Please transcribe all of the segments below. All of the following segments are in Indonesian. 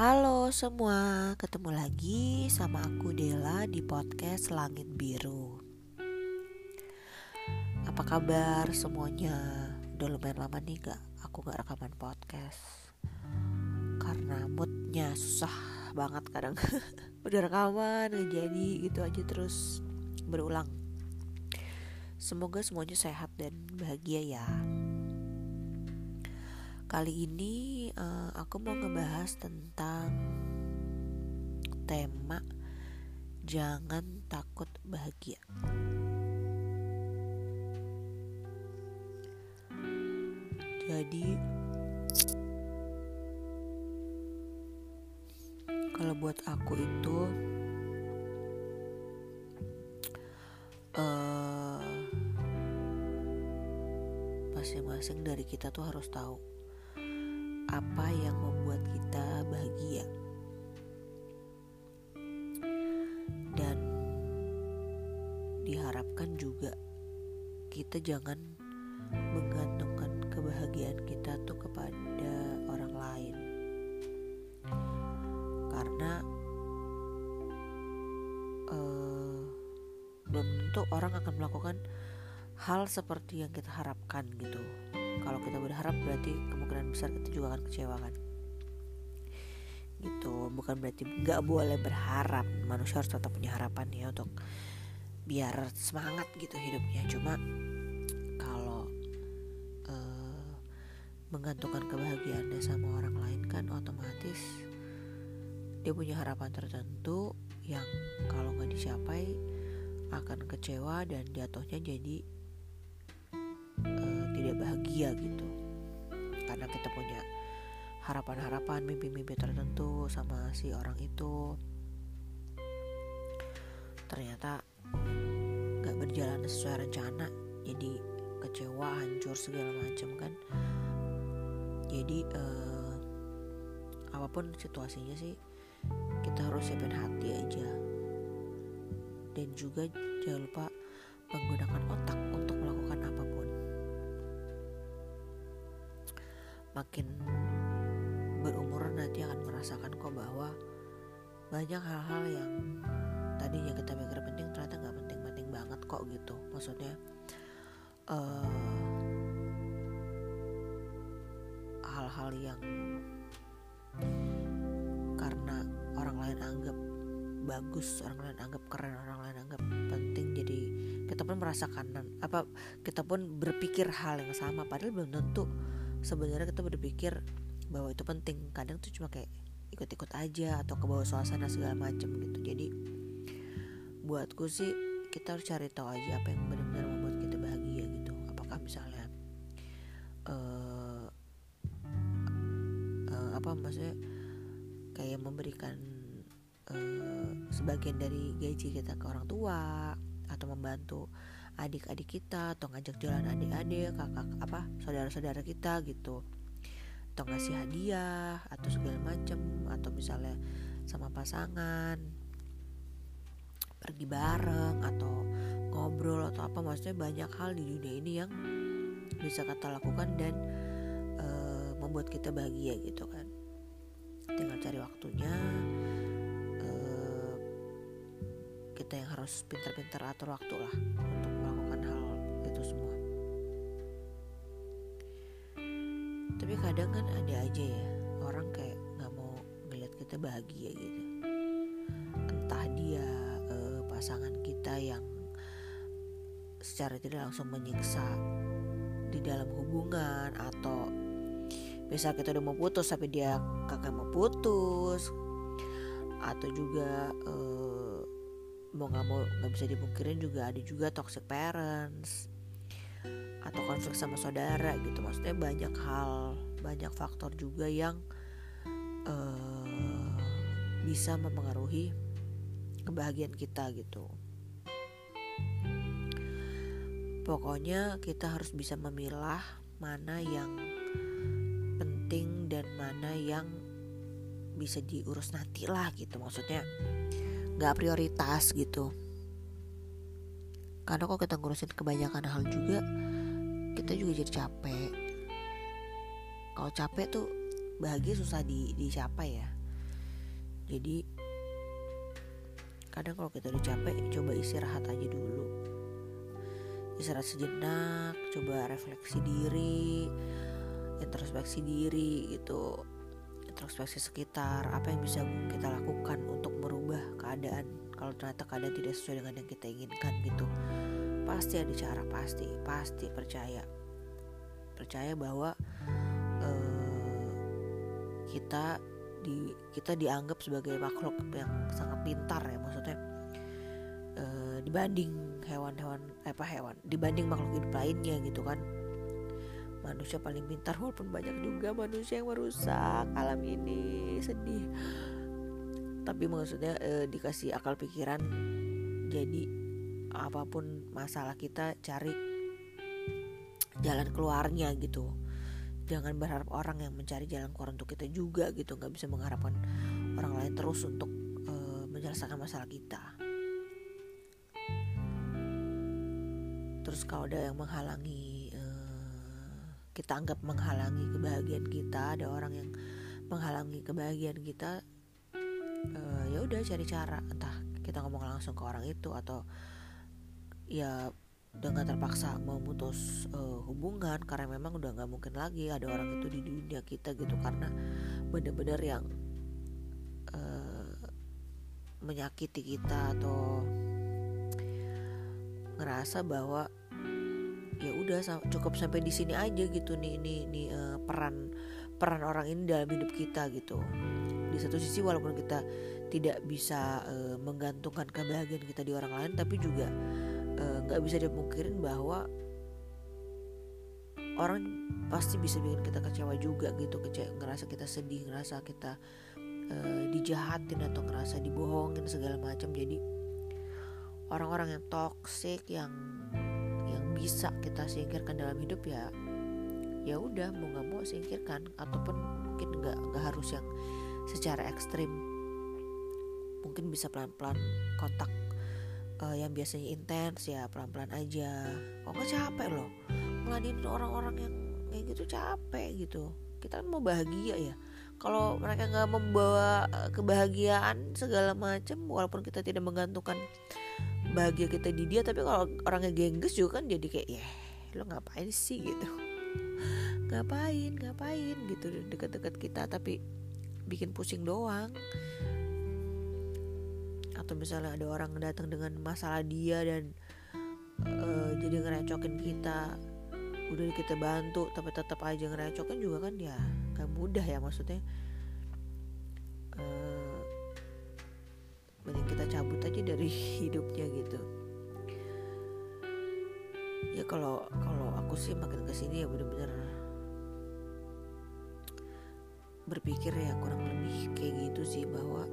Halo semua, ketemu lagi sama aku Dela di podcast Langit Biru. Apa kabar semuanya? Udah lumayan lama nih gak aku gak rekaman podcast Karena moodnya susah banget kadang Udah rekaman jadi gitu aja terus berulang Semoga semuanya sehat dan bahagia ya Kali ini uh, aku mau ngebahas tentang tema jangan takut bahagia. Jadi kalau buat aku itu uh, masing-masing dari kita tuh harus tahu apa yang membuat kita bahagia. Dan diharapkan juga kita jangan menggantungkan kebahagiaan kita tuh kepada orang lain. Karena uh, belum tentu orang akan melakukan hal seperti yang kita harapkan gitu kalau kita berharap berarti kemungkinan besar kita juga akan kecewa kan? Gitu. Bukan berarti nggak boleh berharap. Manusia harus tetap punya harapan ya untuk biar semangat gitu hidupnya. Cuma kalau uh, menggantungkan kebahagiaannya sama orang lain kan otomatis dia punya harapan tertentu yang kalau nggak dicapai akan kecewa dan jatuhnya jadi tidak bahagia gitu. Karena kita punya harapan-harapan mimpi-mimpi tertentu sama si orang itu. Ternyata gak berjalan sesuai rencana jadi kecewa hancur segala macam kan. Jadi uh, apa pun situasinya sih kita harus siapin hati aja. Dan juga jangan lupa menggunakan otak untuk makin berumur nanti akan merasakan kok bahwa banyak hal-hal yang tadinya kita pikir penting ternyata nggak penting-penting banget kok gitu. Maksudnya eh, hal-hal yang karena orang lain anggap bagus orang lain anggap keren orang lain anggap penting jadi kita pun merasakan apa kita pun berpikir hal yang sama padahal belum tentu sebenarnya kita berpikir bahwa itu penting. Kadang tuh cuma kayak ikut-ikut aja atau ke bawah suasana segala macem gitu. Jadi buatku sih kita harus cari tahu aja apa yang benar-benar membuat kita bahagia gitu. Apakah misalnya uh, uh, apa maksudnya kayak memberikan uh, sebagian dari gaji kita ke orang tua atau membantu adik-adik kita atau ngajak jalan adik-adik kakak apa saudara-saudara kita gitu. Atau ngasih hadiah atau segala macem atau misalnya sama pasangan. Pergi bareng atau ngobrol atau apa. Maksudnya banyak hal di dunia ini yang bisa kita lakukan dan e, membuat kita bahagia gitu kan. Tinggal cari waktunya e, kita yang harus pintar-pintar atur waktu lah untuk tapi kadang kan ada aja ya orang kayak nggak mau ngeliat kita bahagia gitu. Entah dia uh, pasangan kita yang secara tidak langsung menyiksa di dalam hubungan atau bisa kita udah mau putus tapi dia kakak mau putus. Atau juga uh, mau nggak mau nggak bisa dipungkirin juga ada juga toxic parents atau konflik sama saudara gitu. Maksudnya banyak hal banyak faktor juga yang uh, bisa mempengaruhi kebahagiaan kita gitu. Pokoknya kita harus bisa memilah mana yang penting dan mana yang bisa diurus nanti lah gitu. Maksudnya nggak prioritas gitu. Karena kok kita ngurusin kebanyakan hal juga kita juga jadi capek. Kalau capek tuh bahagia susah di dicapai ya. Jadi kadang kalau kita udah capek coba istirahat aja dulu. Istirahat sejenak coba refleksi diri introspeksi diri gitu. Introspeksi sekitar apa yang bisa kita lakukan untuk merubah keadaan kalau ternyata keadaan tidak sesuai dengan yang kita inginkan gitu pasti ada cara pasti pasti percaya. Percaya bahwa uh, kita di kita dianggap sebagai makhluk yang sangat pintar ya maksudnya e, dibanding hewan-hewan eh, apa hewan dibanding makhluk hidup lainnya gitu kan. Manusia paling pintar walaupun banyak juga manusia yang merusak alam ini sedih. Tapi maksudnya e, dikasih akal pikiran jadi apa pun masalah kita cari jalan keluarnya gitu. Jangan berharap orang yang mencari jalan keluar untuk kita juga gitu. Nggak bisa mengharapkan orang lain terus untuk uh, menyelesaikan masalah kita. Terus kalau ada yang menghalangi uh, kita anggap menghalangi kebahagiaan kita ada orang yang menghalangi kebahagiaan kita uh, ya udah cari cara. Entah kita ngomong langsung ke orang itu atau ya gak terpaksa memutus uh, hubungan karena memang udah nggak mungkin lagi ada orang itu di dunia kita gitu. Karena bener-bener yang uh, menyakiti kita atau ngerasa bahwa ya udah cukup sampai di sini aja gitu nih nih nih uh, peran peran orang ini dalam hidup kita gitu. Di satu sisi walaupun kita tidak bisa uh, menggantungkan kebahagiaan kita di orang lain tapi juga nggak uh, bisa dipungkirin bahwa orang pasti bisa bikin kita kecewa juga gitu kecewa ngerasa kita sedih ngerasa kita uh, dijahatin atau ngerasa dibohongin segala macam. Jadi orang-orang yang toxic yang yang bisa kita singkirkan dalam hidup ya ya udah mau nggak mau singkirkan. Ataupun mungkin nggak nggak harus yang secara ekstrim. Mungkin bisa pelan-pelan kontak uh, yang biasanya intens ya pelan-pelan aja. Kok nggak capek loh? Ngeladenin orang-orang yang kayak gitu capek gitu. Kita kan mau bahagia ya. Kalau mereka nggak membawa eh, kebahagiaan segala macam walaupun kita tidak menggantungkan bahagia kita di dia tapi kalau orangnya gengges juga kan jadi kayak ya lo ngapain sih? gitu. Ngapain ngapain? gitu. Deket-deket kita tapi bikin pusing doang atau misalnya ada orang datang dengan masalah dia dan uh, jadi ngerecokin kita udah kita bantu tapi tetap aja ngerecokin juga kan ya gak mudah ya maksudnya. Uh, mending kita cabut aja dari hidupnya gitu. Ya kalau kalau aku sih makin ke sini ya bener-bener berpikir ya kurang lebih kayak gitu sih bahwa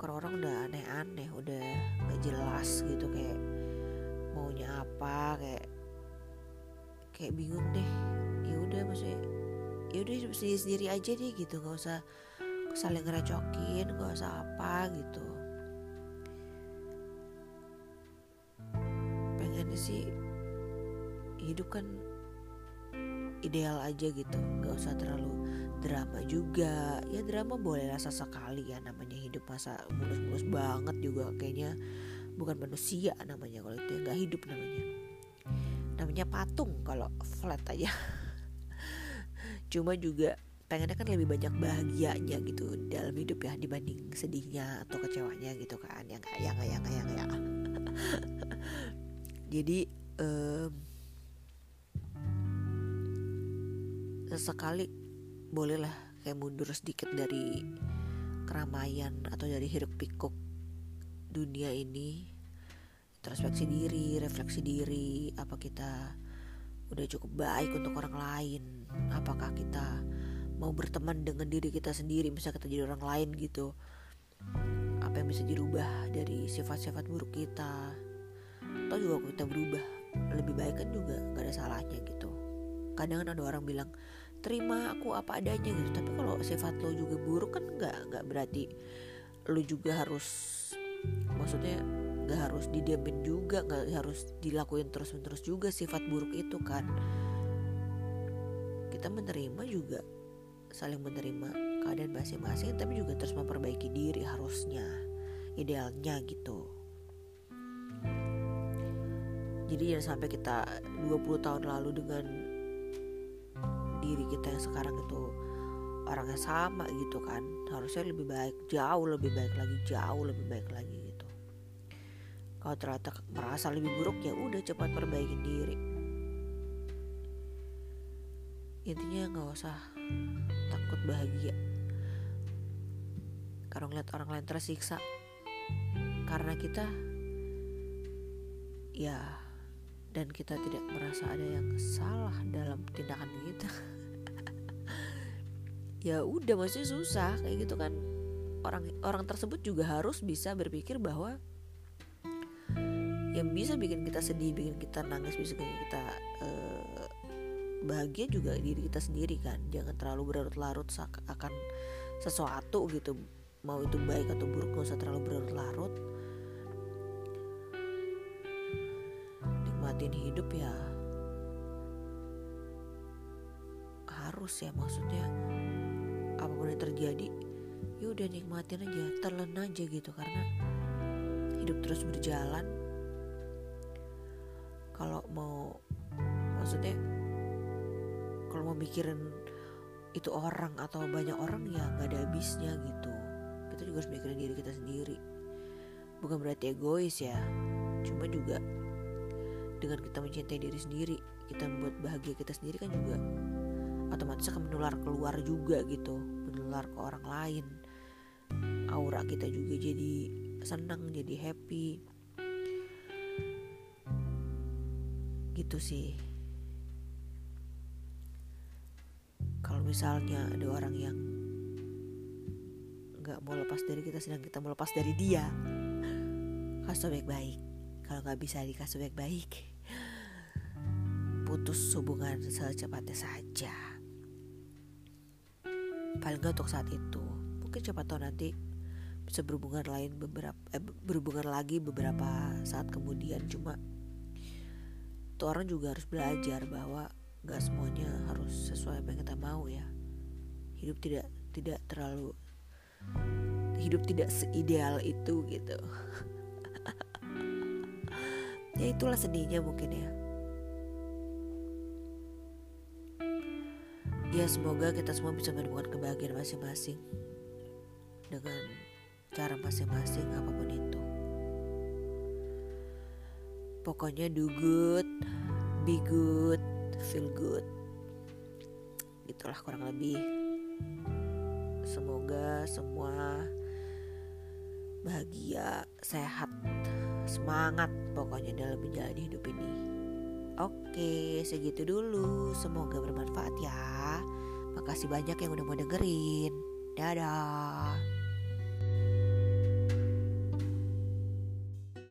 kalau orang udah aneh-aneh udah gak jelas gitu kayak maunya apa kayak kayak bingung deh. Ya udah maksudnya ya udah sendiri sendiri aja deh gitu nggak usah saling ngerecokin nggak usah apa gitu. Pengennya sih hidup kan ideal aja gitu nggak usah terlalu drama juga. Ya drama boleh rasa sekali ya namanya hidup masa mulus-mulus banget juga kayaknya. Bukan manusia namanya kalau itu nggak hidup namanya. Namanya patung kalau flat aja. Cuma juga pengennya kan lebih banyak bahagianya gitu dalam hidup ya dibanding sedihnya atau kecewanya gitu kan. Yang kayak yang kayak yang kayak jadi um, sesekali bolehlah kayak mundur sedikit dari keramaian atau dari hiruk pikuk dunia ini. Introspeksi diri refleksi diri apa kita udah cukup baik untuk orang lain? Apakah kita mau berteman dengan diri kita sendiri? Bisa kita jadi orang lain gitu. Apa yang bisa dirubah dari sifat-sifat buruk kita? Atau juga kita berubah lebih baik kan juga gak ada salahnya gitu. Kadang kan ada orang bilang terima aku apa adanya gitu. Tapi kalau sifat lo juga buruk kan nggak nggak berarti lo juga harus maksudnya nggak harus didiamin juga nggak harus dilakuin terus menerus juga sifat buruk itu kan. Kita menerima juga saling menerima keadaan masing-masing tapi juga terus memperbaiki diri harusnya idealnya gitu. Jadi jangan sampai kita 20 tahun lalu dengan diri kita yang sekarang itu orangnya sama gitu kan. Harusnya lebih baik jauh lebih baik lagi jauh lebih baik lagi gitu. Kalau ternyata merasa lebih buruk ya udah cepat perbaiki diri. Intinya nggak usah takut bahagia. Karena ngeliat orang lain tersiksa. Karena kita ya dan kita tidak merasa ada yang salah dalam tindakan kita. Ya udah masih susah kayak gitu kan. Orang orang tersebut juga harus bisa berpikir bahwa yang bisa bikin kita sedih bikin kita nangis bisa bikin kita uh, bahagia juga diri kita sendiri kan. Jangan terlalu berlarut-larut akan sesuatu gitu mau itu baik atau buruk gak usah terlalu berlarut-larut nikmatin hidup ya. Harus ya maksudnya. Apa pun yang terjadi ya udah nikmatin aja telan aja gitu. Karena hidup terus berjalan. Kalau mau maksudnya kalau mau mikirin itu orang atau banyak orang ya nggak ada habisnya gitu. Kita juga harus mikirin diri kita sendiri. Bukan berarti egois ya. Cuma juga dengan kita mencintai diri sendiri kita membuat bahagia kita sendiri kan juga otomatis akan menular keluar juga gitu menular ke orang lain. Aura kita juga jadi senang jadi happy. Gitu sih. Kalau misalnya ada orang yang nggak mau lepas dari kita sedang kita mau lepas dari dia kasih baik-baik. Kalau nggak bisa dikasih baik-baik putus hubungan secepatnya saja. Paling nggak untuk saat itu. Mungkin siapa tahu nanti bisa berhubungan lain beberapa eh, berhubungan lagi beberapa saat kemudian. Cuma tuh orang juga harus belajar bahwa nggak semuanya harus sesuai apa yang kita mau ya. Hidup tidak tidak terlalu hidup tidak seideal itu gitu. Ya itulah sedihnya mungkin ya ya semoga kita semua bisa menemukan kebahagiaan masing-masing dengan cara masing-masing apa pun itu pokoknya do good be good feel good itulah kurang lebih semoga semua bahagia, sehat, semangat pokoknya dalam menjalani hidup ini. Oke, segitu dulu. Semoga bermanfaat ya. Makasih banyak yang udah mau dengerin. Dadah.